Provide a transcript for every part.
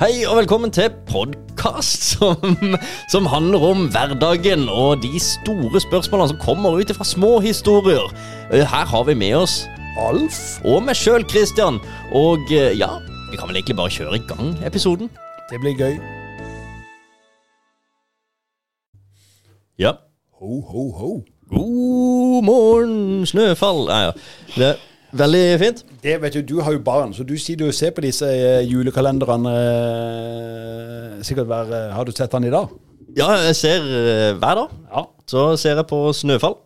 Hei og velkommen til podkast som, som handler om hverdagen og de store spørsmålene som kommer ut fra små historier. Eh, Her har vi med oss Alf og meg sjøl, Christian. Og eh, ja, vi kan vel egentlig bare kjøre i gang episoden. Det blir gøy. Ja. Ho, ho, ho. God morgen, snøfall. Nei, ja. Det veldig fint. Det vet Du du har jo barn, så du sitter og ser på disse eh, julekalenderne. eh, sikkert hver eh, Har du sett den i dag? Ja, jeg ser hver dag. Ja. Så ser jeg på snøfall.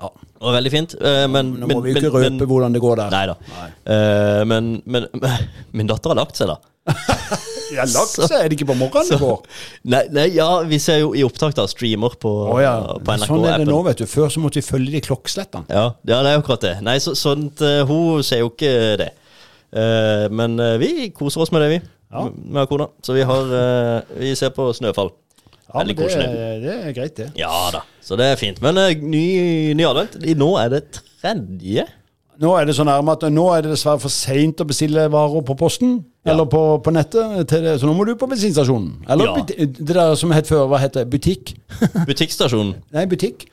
ja. Og veldig fint. Men, Nå må vi ikke ikke røpe hvordan det går der. Nei da. Men, men min datter har lagt seg, da. Ja, lagt seg er det ikke på morgenen det går. Nei, nei, ja, vi ser jo i opptak da streamer på, oh, ja. på NRK. Sånn er det nå, vet du. Før så måtte vi følge de klokkeslettene. Ja, ja, det er akkurat det. Nei, så, sånt, eh, hun ser jo ikke det. Uh, men uh, vi koser oss med det, vi. Ja. Med kona. Så vi har Vi ser på Snøfall. Ja, Veldig det, koselig. det er greit, det. Ja da, så det er fint. Men ny, ny advent. Nå er det tredje. Nå er det så nærme at nå er det dessverre for seint å bestille varer på posten. Ja. Eller på, på nettet. Det. Så nå må du på bensinstasjonen. Eller Ja. det der som het før, hva het det? Butikk? Butikkstasjonen. Nei, butikk.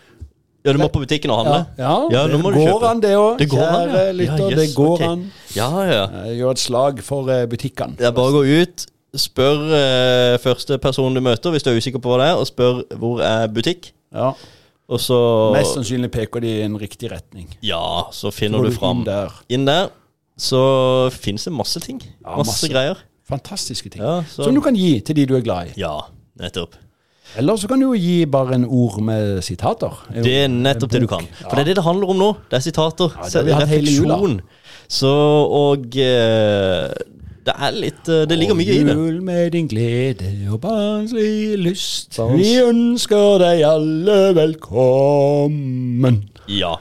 Ja, du må på butikken og handle? Ja, ja, nå det går an det òg. Det går an, Kjære ja. lytter, Ja, det går okay. an. Ja, ja. Gjør et slag for eh, butikkene. Det er bare å gå ut, spør uh, første person du møter, hvis du er usikker på hva det er, og spør hvor er butikk. Ja. Og så Mest sannsynlig peker de i en riktig retning. Ja, så finner går du du fram. inn der. Inn der så finnes det masse ting. Ja, masse, masse. greier. Fantastiske ting. Ja, Som du kan gi til de du er glad i. ja, nettopp. Eller så kan du jo gi bare en ord med sitater. Det er nettopp det du kan. For det er det det handler om nå. Det er sitater. Ja, det har vi hatt hele jula. refleksjon. Så, og eh, det er litt eh, Det ligger mye i det. Jul med din glede og barnslig lyst. Barns- Vi ønsker deg alle velkommen. Ja.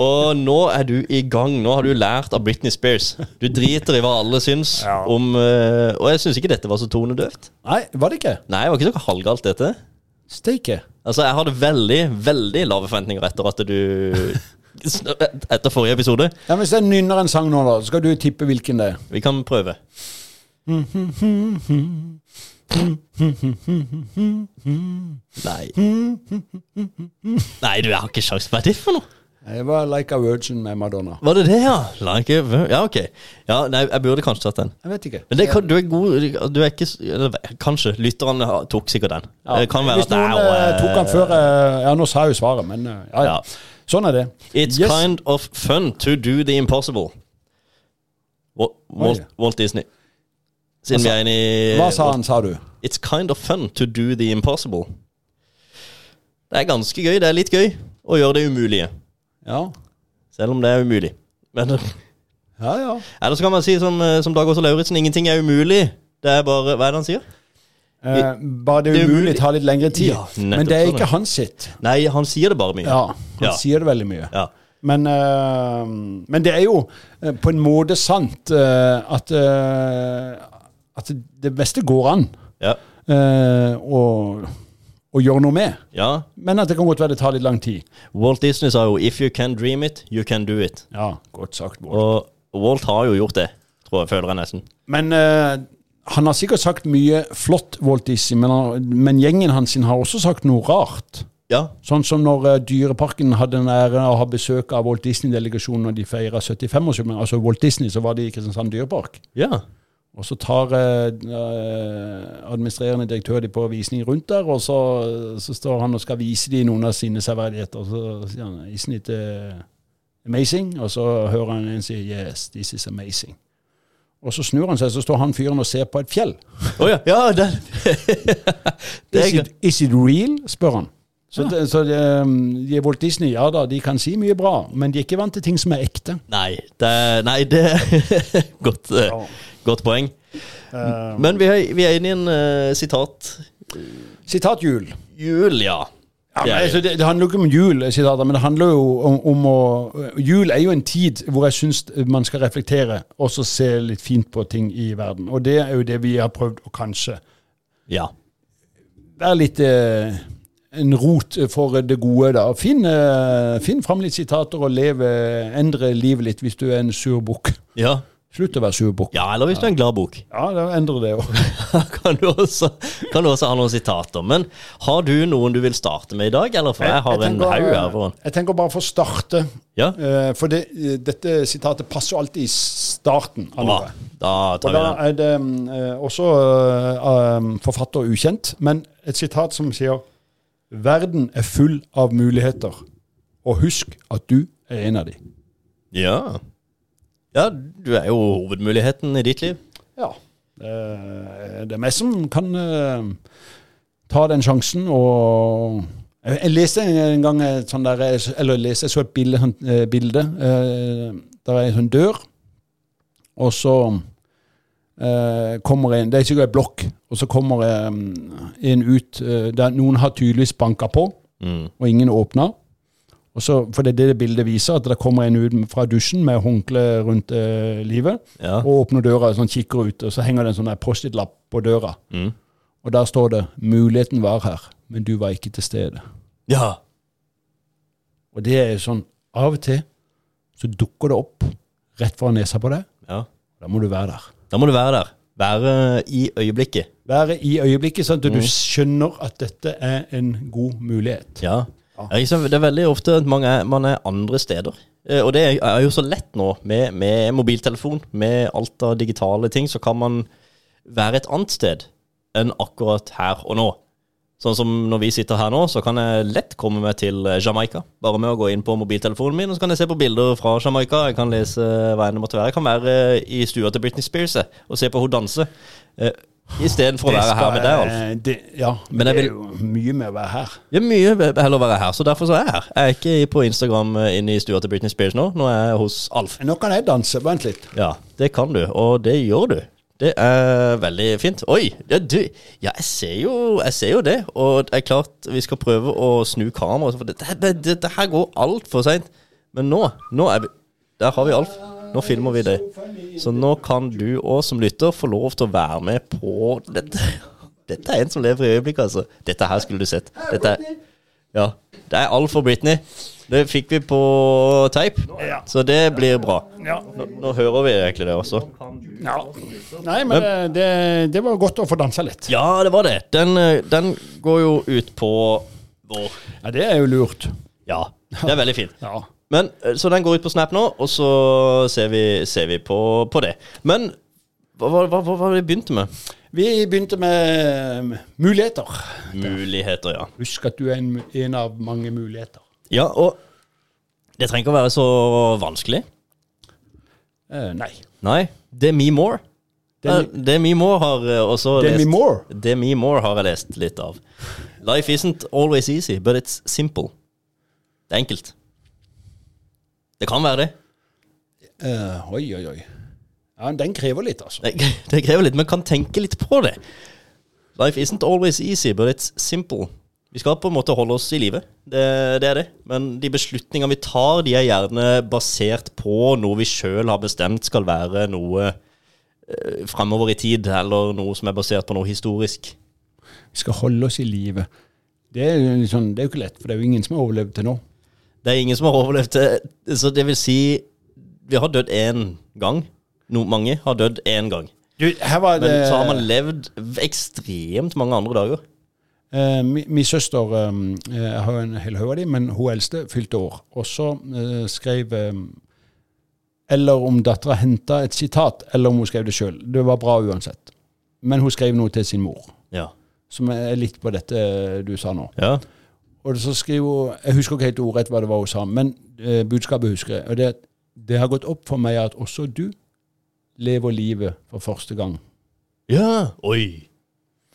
Og nå er du i gang. Nå har du lært av Britney Spears. Du driter i hva alle syns Ja. om eh, Og jeg syns ikke dette var så tonedøvt. Nei, var det ikke? Nei, det var ikke så halvgalt, dette. Steike. Altså, jeg hadde veldig, veldig lave forventninger etter at du Etter forrige episode. Ja, Hvis jeg nynner en sang nå, da, så skal du tippe hvilken det er. Vi kan prøve. Nei. Nei, du jeg har ikke sjans. Hva er det for noe? Jeg var Like a Virgin med Madonna. Var det det, ja? Like a, ja, ok. Ja, nei, jeg burde kanskje tatt den. Jeg vet ikke. Men det kan, du er god Du er ikke eller, Kanskje. Lytterne har- tok sikkert den. det kan være Hvis at det noen er eh, tok den før eh, Ja, nå sa jeg jo svaret, men eh, ja, ja. Ja. Sånn er det. It's Yes. kind of fun to do the impossible. Walt, Walt, Oi. Walt Disney. Siden vi er inne i Hva sa han, sa du? It's kind of fun to do the impossible. Det er ganske gøy. Det er litt gøy å gjøre det umulige. Ja. Selv om det er umulig. Men Ja, ja. Eller så kan man si som, eh, som Dag Åse Lauritzen, ingenting er umulig. Det er bare Hva er det han sier? Eh, bare det Det er umulig tar litt lengre tid. Ja, men det er sånn, ikke han sitt. Nei, han sier det bare mye. Ja, han Ja. sier det veldig mye. Ja. Men, eh, men det er jo eh, på en måte sant eh, at, eh, at det beste går an Ja. eh, å, gjøre noe med. ja. Men at det kan godt være det tar litt lang tid. Walt Disney sa jo 'If you can dream it, you can do it'. Ja, godt sagt. Walt. Og Walt har jo gjort det, tror jeg, føler jeg nesten. Men uh, han har sikkert sagt mye flott, Walt Disney, men, men gjengen hans har også sagt noe rart. Ja. Sånn som når uh, Dyreparken hadde den ære å ha besøk av Walt Disney-delegasjonen når de feira 75-årsjubileet. Altså Walt Disney, så var de i Kristiansand dyrepark. Ja. Og så tar eh, administrerende direktør de på visning rundt der, og så, så står han og skal vise de noen av sine severdigheter. Og så sier han 'Isn't it eh, amazing?' Og så hører han en si 'Yes, this is amazing'. Og så snur han seg, så står han fyren og ser på et fjell. Oh, ja. Ja, det, det er Is it, is it real? spør han. Så, det, så det, um, de er Walt Disney, ja da, de kan si mye bra, men de er ikke vant til ting som er ekte. Nei, det, nei, det er godt, eh, godt poeng. Men vi er, vi er inne i en uh, sitat Sitat jul. Jul, ja. Ja, men, altså, det, det handler jo ikke om jul, sitater, men det handler jo om, om å Jul er jo en tid hvor jeg syns man skal reflektere og så se litt fint på ting i verden. Og det er jo det vi har prøvd å kanskje Ja. være litt eh, en rot for det gode, da. Finn, eh, finn fram litt sitater og leve, endre livet litt hvis du er en sur bukk. ja. Slutt å være surbukk. Ja, eller hvis du er en glad bok. Ja, da endrer det òg. kan, du også, kan du også ha noen sitater. Men har du noen du vil starte med i dag, eller? For jeg har en haug her. foran. Jeg tenker bare for å starte. Ja, eh, For det, eh, dette sitatet passer alltid i starten av noe. Da tar vi da er det eh, også um, forfatter ukjent, men et sitat som sier Verden er full av muligheter, og husk at du er en av de. Ja. Ja, du er jo hovedmuligheten i ditt liv. Ja. Eh, Det er meg som kan eh, ta den sjansen og jeg, jeg leste en gang et sånt der Eller jeg leste, jeg så et bilde. eh, bilde eh, der er en sånn dør, og så eh, kommer en Det er sikkert en blokk, og så kommer eh, en ut eh, der noen har tydeligvis banka på, Mm. og ingen åpner. Så, for det er det det bildet viser, at det kommer en ut fra dusjen med håndkle rundt eh, livet Ja. og åpner døra sånn, kikker ut, og så henger det en sånn Post-It-lapp på døra. Mm. Og der står det 'Muligheten var her, men du var ikke til stede'. ja. Og det er sånn Av og til så dukker det opp rett foran nesa på deg. ja. Da må du være der. Da må du være der. Være i øyeblikket. Være i øyeblikket, sånn at du skjønner at dette er en god mulighet. Ja. Ja. Liksom. Det er veldig ofte at man er, man er andre steder. Eh, Og det er jo så lett nå med, med mobiltelefon, med alt av digitale ting, så kan man være et annet sted enn akkurat her og nå. Sånn som når vi sitter her nå, så kan jeg lett komme meg til eh, Jamaica. Bare med å gå inn på mobiltelefonen min, og så kan jeg se på bilder fra Jamaica. Jeg kan lese hva enn det måtte være. Jeg kan være i stua til Britney Spears og se på henne danse. Eh, Istedenfor å være her med deg, Alf. Det, ja, men, det er jo mye med å være her. Er mye heller å være her, så derfor så er jeg her. Jeg er ikke på Instagram eh, inne i stua til Britney Spears nå. Nå er jeg hos Alf. Nå kan jeg danse. Vent litt. Ja, det kan du, og det gjør du. Det er veldig fint. Oi! Ja, du, ja jeg, ser jo, jeg ser jo det. Og det er klart vi skal prøve å snu kameraet, for dette det, det, det her går altfor seint. Men nå, nå er vi Der har vi Alf. Nå filmer vi det. Så nå kan du òg som lytter få lov til å være med på dette. Dette er en som lever i øyeblikket, altså. Dette her skulle du sett. Dette er, ja, det er alt for Britney. Det fikk vi på teip, Ja. så det blir bra. Ja. Nå, nå hører vi egentlig det også. ja. Nei, men eh, det, det var godt å få dansa litt. Ja, det var det. Den, eh, den går jo ut på vår Ja, det er jo lurt. Ja, det er veldig fint. Ja. Men, eh, Så den går ut på Snap nå, og så ser vi, ser vi på, på det. Men hva var det vi begynte med? Vi begynte med eh, muligheter. Muligheter, ja. Husk at du er en, en av mange muligheter. Ja, og det trenger ikke å være så vanskelig. Uh, nei. Nei. Demi Moore. Demi- Eh, Demi Moore har også Demi lest Moore? Demi Moore har jeg lest litt av. Life isn't always easy, but it's simple. Det er enkelt. Det kan være det. Eh, oi, oi, oi. Ja, Den krever litt, altså. Det, det krever litt, men kan tenke litt på det. Life isn't always easy, but it's simple. Vi skal på en måte holde oss i live, det, det er det. Men de beslutningene vi tar, de er gjerne basert på noe vi sjøl har bestemt skal være noe eh, fremover i tid, eller noe som er basert på noe historisk. Vi skal holde oss i live. Det er jo sånn, det er jo ikke lett, for det er jo ingen som har overlevd til nå. Det er ingen som har overlevd det. Så det vil si Vi har dødd én gang. No, mange har dødd én gang. Du, her var det Men så har man levd ekstremt mange andre dager. eh, mi- Min søster eh, Jeg har en hel haug av dem, men hun eldste fylte år. Og så eh, skrev eh, Eller om dattera henta et sitat, eller om hun skrev det sjøl. Det var bra uansett. Men hun skrev noe til sin mor, Ja. som er litt på dette du sa nå. ja. Og så skriver hun Jeg husker ikke helt ordrett hva det var hun sa, men eh, budskapet husker jeg. Og det, det har gått opp for meg at også du lever livet for første gang. Ja, oi.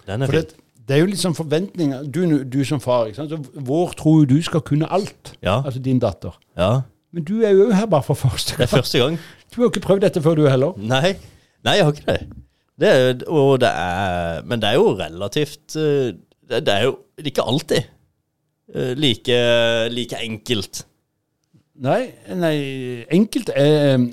Den er For fin. det, det er jo litt sånn forventninger. Du, du som far, ikke sant? Så vår tror du skal kunne alt. Ja, Altså din datter. ja. Men du er jo her bare for første gang. Det er første gang. Du har jo ikke prøvd dette før, du heller. Nei, Nei jeg har ikke det. det er, det er Men det er jo relativt eh, Det, er jo ikke alltid like, like enkelt. Nei, nei enkelt er eh,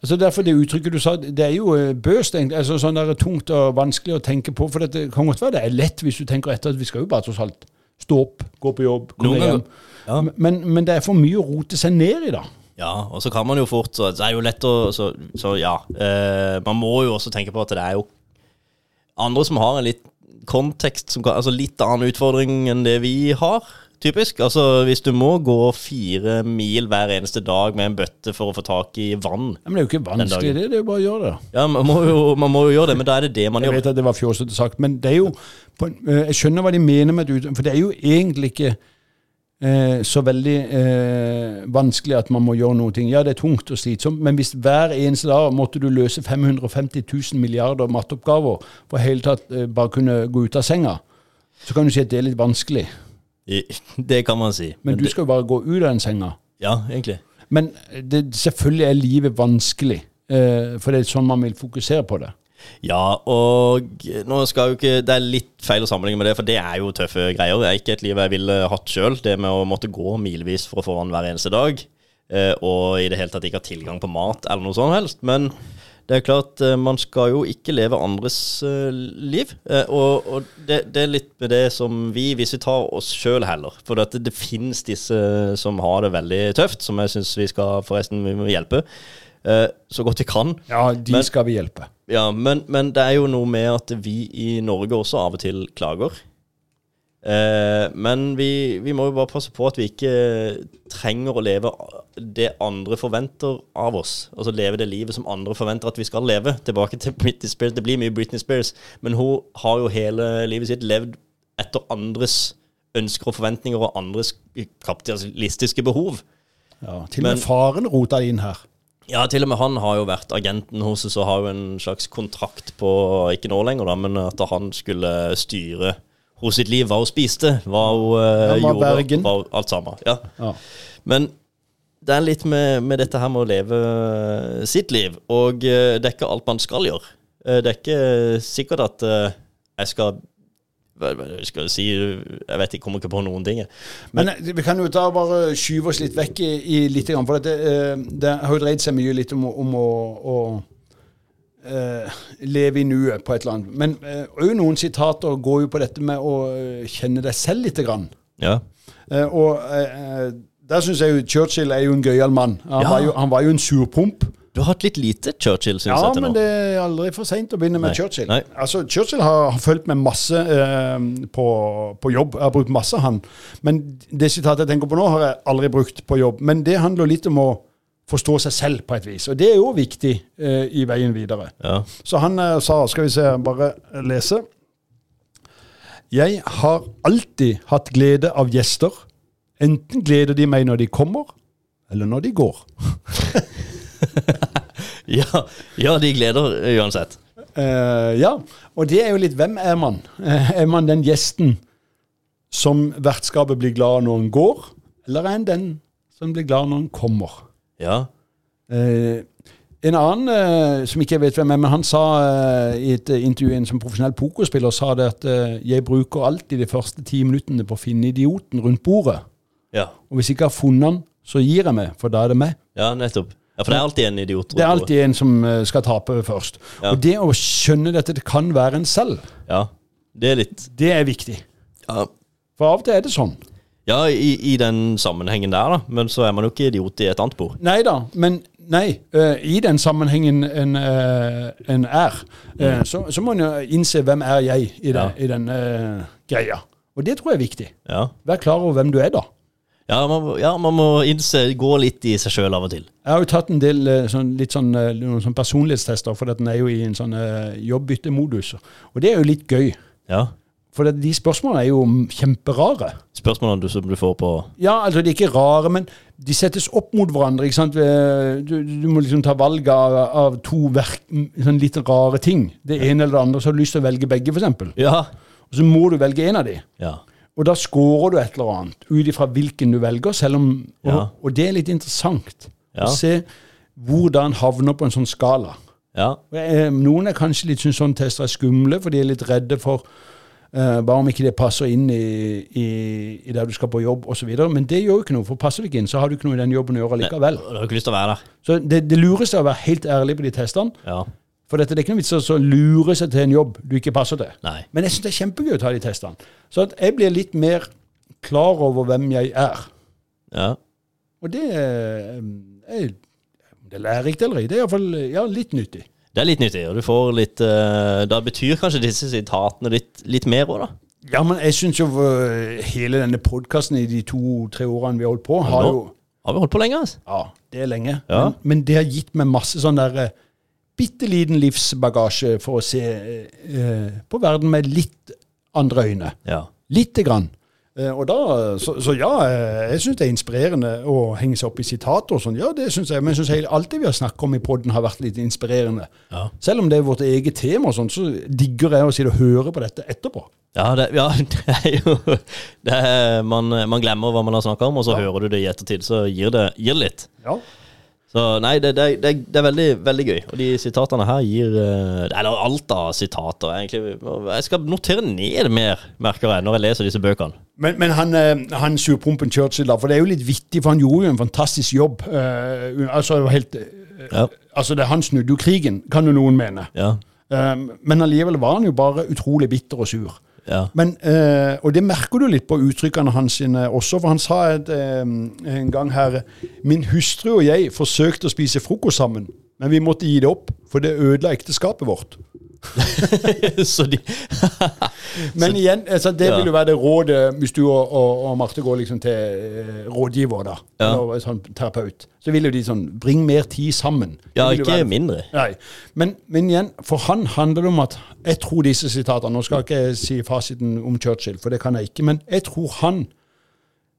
Altså Derfor det uttrykket du sa, det er jo eh, bøst. Altså sånn der tungt og vanskelig å tenke på. For det kan godt være det er lett hvis du tenker etter at vi skal jo bare tross alt stå opp, gå på jobb, komme hjem. Ja. Men, men det er for mye å rote seg ned i, da. Ja, og så kan man jo fort Så det er jo lett å Så, så ja. Eh, man må jo også tenke på at det er jo andre som har en litt kontekst som kan, Altså litt annen utfordring enn det vi har. Typisk. Altså Hvis du må gå fire mil hver eneste dag med en bøtte for å få tak i vann men det er jo ikke vanskelig, det. Det er jo bare å gjøre det. Ja, man må, jo, man må jo gjøre det, men da er det det man Jeg gjør. vet at det var fjåsete sagt, men det er jo eh, Jeg skjønner hva de mener med det, for det er jo egentlig ikke eh, så veldig eh, vanskelig at man må gjøre noe. Ja, det er tungt og slitsomt, men hvis hver eneste dag måtte du løse 550 000 milliarder matteoppgaver for å hele tatt eh, bare kunne gå ut av senga, så kan du si at det er litt vanskelig. Det kan man si. Men du det, skal jo bare gå ut av den senga. Ja, egentlig. Men det, selvfølgelig er livet vanskelig, eh, for det er sånn man vil fokusere på det. Ja, og nå skal jo ikke Det er litt feil å sammenligne med det, for det er jo tøffe greier. Det er ikke et liv jeg ville hatt sjøl, det med å måtte gå milevis for å få vann hver eneste dag. eh, Og i det hele tatt ikke ha tilgang på mat eller noe sånt helst. Men det er klart, eh, man skal jo ikke leve andres eh, liv. Og, og det, det er litt med det som vi, hvis vi tar oss sjøl heller For det, det finnes disse som har det veldig tøft, som jeg syns vi skal forresten vi må hjelpe. Eh, Så godt vi kan. Ja, de Men- skal vi hjelpe. Ja, men, men det er jo noe med at vi i Norge også av og til klager. Eh, men vi, vi må jo bare passe på at vi ikke trenger å leve det andre forventer av oss. Altså leve det livet som andre forventer at vi skal leve. Tilbake til Britney Spears. Det blir mye Britney Spears, men hun har jo hele livet sitt levd etter andres ønsker og forventninger og andres kapitalistiske behov. Ja, til og med faren rota inn her. Ja, til og med han har jo vært agenten hos oss og har jo en slags kontrakt på Ikke nå lenger, da, men at han skulle styre hos sitt liv, hva hun spiste, hva hun uh, ja, gjorde, Bergen. hva, alt sammen. Ja. Ja. Men det er litt med, med dette her med å leve sitt liv, og uh, det er ikke alt man skal gjøre. Uh, det er ikke sikkert at eh, jeg skal skal jeg si Jeg vet ikke, kommer ikke på noen ting. Men, Men eh, vi kan jo og bare skyve oss litt vekk i, i litt, for det, eh, det har jo dreid seg mye litt om, om å, å uh, leve i nuet på et eller annet. Men òg uh, noen sitater går jo på dette med å kjenne deg selv lite grann. Ja. Uh, og der syns jeg jo Churchill er jo en gøyal mann. Han, Ja. var jo, han var jo en surpomp. Du har hatt litt lite Churchill, syns Ja, jeg, til men det er aldri for seint å begynne med Nei. Churchill. Nei. Altså, Churchill har, har fulgt med masse eh, på, på jobb. Jeg har brukt masse han. Men det sitatet jeg tenker på nå, har jeg aldri brukt på jobb. Men det handler litt om å forstå seg selv på et vis. Og det er jo viktig eh, i veien videre. Ja. Så han eh, sa, skal vi se, bare lese. Jeg har alltid hatt glede av gjester. Enten gleder de meg når de kommer, eller når de går. Ja, ja, de gleder uansett. Uh, ja, og det er jo litt hvem er man? Uh, er man den gjesten som vertskapet blir glad når han går, eller er han den som blir glad når han kommer? Ja. Uh, en annen eh, som ikke jeg vet hvem er, men han sa eh, i et eh, intervju en som profesjonell pokerspiller sa det at eh, jeg bruker alltid de første ti minuttene på å finne idioten rundt bordet. Ja, Og hvis jeg ikke har funnet han, så gir jeg meg, for da er det meg. ja nettopp. Ja, For det er alltid en idiot. Det er alltid en som eh, skal tape først. Ja. Og det å skjønne dette, det kan være en selv, Ja, det er litt det er viktig. Ja, For av og til er det sånn. ja i, i den sammenhengen der, da. Men så er man jo ikke idiot i et annet bord. Nei da, men nei. Uh, I den sammenhengen en, uh, en er, eh, så, så må en jo innse hvem er jeg i, det, Ja. i den greia. Og det tror jeg er viktig. Ja, Vær klar over hvem du er, da. Ja, man, ja man må innse Gå litt i seg sjøl av og til. Jeg har jo tatt en del eh, sånn, litt sånn, eh, noen sånn personlighetstester, for den er jo i en sånn uh, jobbbyttemodus. Og det er jo litt gøy. Ja. For det, de spørsmålene er jo kjemperare. Spørsmålene du, som du får på Ja, altså de er ikke rare, men de settes opp mot hverandre. ikke sant? Du, du må liksom ta valg av, av to verk, sånn litt rare ting. Det ene eller det andre, så har du lyst til å velge begge, f.eks. Ja. Og så må du velge en av de. Ja. Og da scorer du et eller annet ut ifra hvilken du velger, selv om Og, Ja. og det er litt interessant Ja. å se hvordan havner på en sånn skala. Ja. Eh, Noen er kanskje litt syns sånne tester er skumle, for de er litt redde for uh, hva om ikke det passer inn i, i, i der du skal på jobb osv. Men det gjør jo ikke noe, for passer det ikke inn, så har du ikke noe i den jobben å gjøre likevel. Du har ikke lyst til å være der. Så det, det lureste er å være helt ærlig på de testene. Ja. For dette, det er ikke noe vits i å lure seg til en jobb du ikke passer til. Nei. Men jeg syns det er kjempegøy å ta de testene. Så at jeg blir litt mer klar over hvem jeg er. Ja. Og det er, er det er lærerikt eller ikke. Det er iallfall ja, litt nyttig. Det er litt nyttig, og du får litt uh, Da betyr kanskje disse sitatene litt, litt mer òg, da. Ja, men jeg syns jo uh, hele denne podkasten i de to-tre årene vi har holdt på, har jo Har vi holdt på lenge, altså? Ja, det er lenge. Ja. Men, men, det har gitt meg masse sånn der uh, bitte liten livsbagasje for å se eh, på verden med litt andre øyne. Ja. Lite grann. Eh, og da, så, så ja, eh, jeg syns det er inspirerende å henge seg opp i sitater og sånn. Ja, det syns jeg. Men jeg syns alt det vi har snakket om i poden, har vært litt inspirerende. Ja. Selv om det er vårt eget tema, og sånn, så digger jeg å sitte og høre på dette etterpå. Ja, det, ja, det er jo det er, man, man, glemmer hva man har snakka om, og så hører du det i ettertid. Så gir det, gir litt. Ja. Så nei, det, det, det, det, er veldig, veldig gøy. Og de sitatene her gir eh, Eller alt av sitater, egentlig. Jeg skal notere ned mer, merker jeg, når jeg leser disse bøkene. Men, men han, eh, han surpumpen Churchill, da, for det er jo litt vittig, for han gjorde jo en fantastisk jobb. Uh, altså, helt, uh, ja. altså det, Han snudde jo krigen, kan jo noen mene. Ja. Um, men allikevel var han jo bare utrolig bitter og sur. Ja. Men, eh, og det merker du litt på uttrykkene hans sine også, for han sa et, eh, en gang her Min hustru og jeg forsøkte å spise frokost sammen, men vi måtte gi det opp, for det ødela ekteskapet vårt. Men igjen, altså, det vil jo være det rådet hvis du og, og, og Marte går liksom til eh, rådgiver, da, ja. eller sånn terapeut. Så vil jo de sånn Bring mer tid sammen. Ja, ikke være, mindre. Nei. Men, men, igjen, for han handler det om at Jeg tror disse sitatene Nå skal jeg ikke si fasiten om Churchill, for det kan jeg ikke, men jeg tror han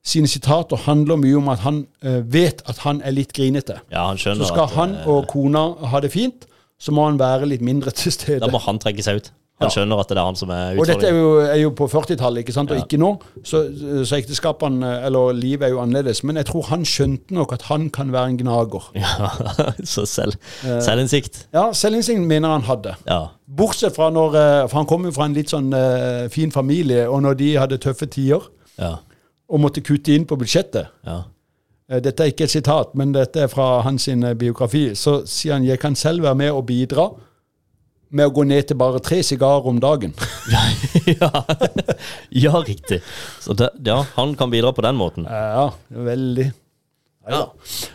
sine sitater handler mye om at han uh, vet at han er litt grinete. Ja, han skjønner Så skal at, han og kona ha det fint, så må han være litt mindre til stede. Da må han trekke seg ut. Han ja. skjønner at det er han som er utfordringen. Og dette er jo, er jo på 40-tallet, ikke sant, og ja. ikke nå. Så, så ekteskapene, eller livet, er jo annerledes. Men jeg tror han skjønte nok at han kan være en gnager. Ja, så selv, eh, selvinnsikt. Ja, selvinnsikt mener han hadde. Ja. Bortsett fra når eh, For han kom jo fra en litt sånn uh, fin familie, og når de hadde tøffe tider, ja. og måtte kutte inn på budsjettet ja. Dette er ikke et sitat, men dette er fra hans biografi. Så sier han jeg kan selv være med og bidra med å gå ned til bare tre sigarer om dagen. ja, ja, riktig. Så det, ja, han kan bidra på den måten. Ja, veldig. Ja.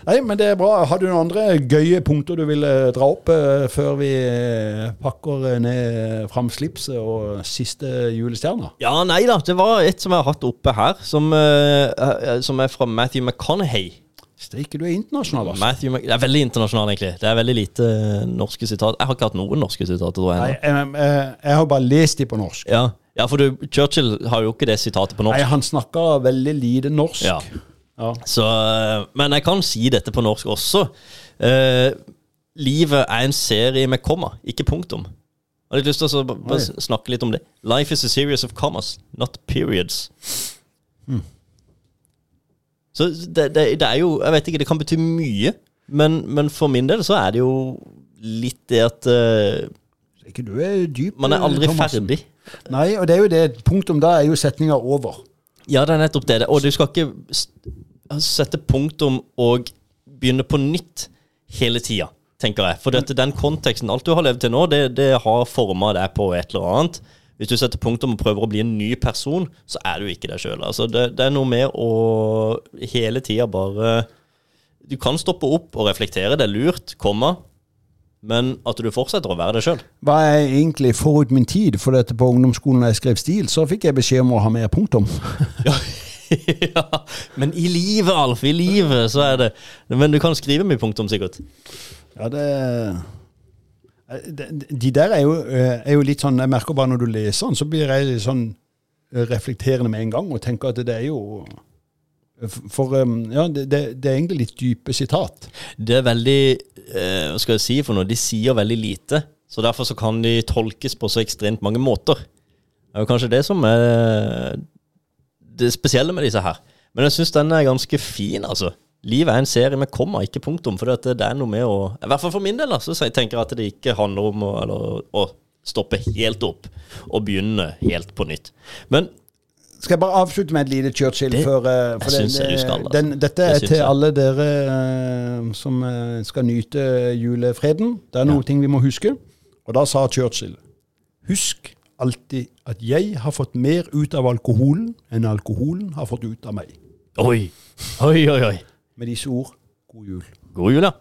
Nei, men det er bra. Har du noen andre gøye punkter du vil dra opp uh, før vi uh, pakker ned fram slipset og siste julestjerna? Ja, nei da. Det var et som jeg har hatt oppe her, som, uh, som er fra Matthew McConaughey. Steike, du er internasjonal, altså. Matthew, det er veldig internasjonal, egentlig. Det er veldig lite norske sitat. Jeg har ikke hatt noen norske sitater, tror jeg. Nei, jeg, jeg, jeg, har bare lest de på norsk. Ja, ja for du, Churchill har jo ikke det sitatet på norsk. Nei, han snakka veldig lite norsk. Ja. Ja. Så, men jeg kan si dette på norsk også. Uh, livet er en serie med komma, ikke punktum. Jeg har litt lyst til å bare snakke litt om det. Life is a series of commas, not periods. Mm. Så det, det, det, er jo Jeg vet ikke, det kan bety mye. Men, men, for min del så er det jo litt det at uh, Ikke du er dyp, Man er aldri Thomasen. ferdig. Nei, og det er jo det punktum da er jo setninga over. Ja, det er nettopp det. Og du skal ikke sette punktum og begynne på nytt hele tida, tenker jeg. For dette, den konteksten, alt du har levd til nå, det, det har forma deg på et eller annet. Hvis du setter punktum og prøver å bli en ny person, så er du ikke deg sjøl. Altså, det, det, er noe med å hele tida bare Du kan stoppe opp og reflektere, det er lurt, komma, men at du fortsetter å være deg sjøl. Hva er egentlig forut min tid? For dette på ungdomsskolen da jeg skrev stil, så fikk jeg beskjed om å ha mer punktum. ja. ja, men i livet, Alf, i livet så er det Men du kan skrive mye punktum, sikkert. Ja, det de der er jo, eh, er jo, litt sånn Jeg merker bare når du leser den, så blir jeg sånn eh, reflekterende med en gang og tenker at det er jo For ja, det, det, er egentlig litt dype sitat. Det er veldig eh, Hva skal jeg si for noe? De sier veldig lite. Så derfor så kan de tolkes på så ekstremt mange måter. Det er jo kanskje det som er det spesielle med disse her. Men jeg syns den er ganske fin, altså. Livet er en serie med komma, ikke punktum. For det, er noe med å I hvert fall for min del, da, så jeg tenker at det ikke handler om å, eller, å stoppe helt opp og begynne helt på nytt. Men skal jeg bare avslutte med et lite Churchill? Det, for, uh, for den, jeg skal, altså. den, dette er til alle dere uh, som uh, skal nyte julefreden. Det er noen ja. ting vi må huske. Og da sa Churchill Husk alltid at jeg har fått mer ut av alkoholen enn alkoholen har fått ut av meg. Oi, oi, oi. oi. Med disse ord, god jul. God jul, ja.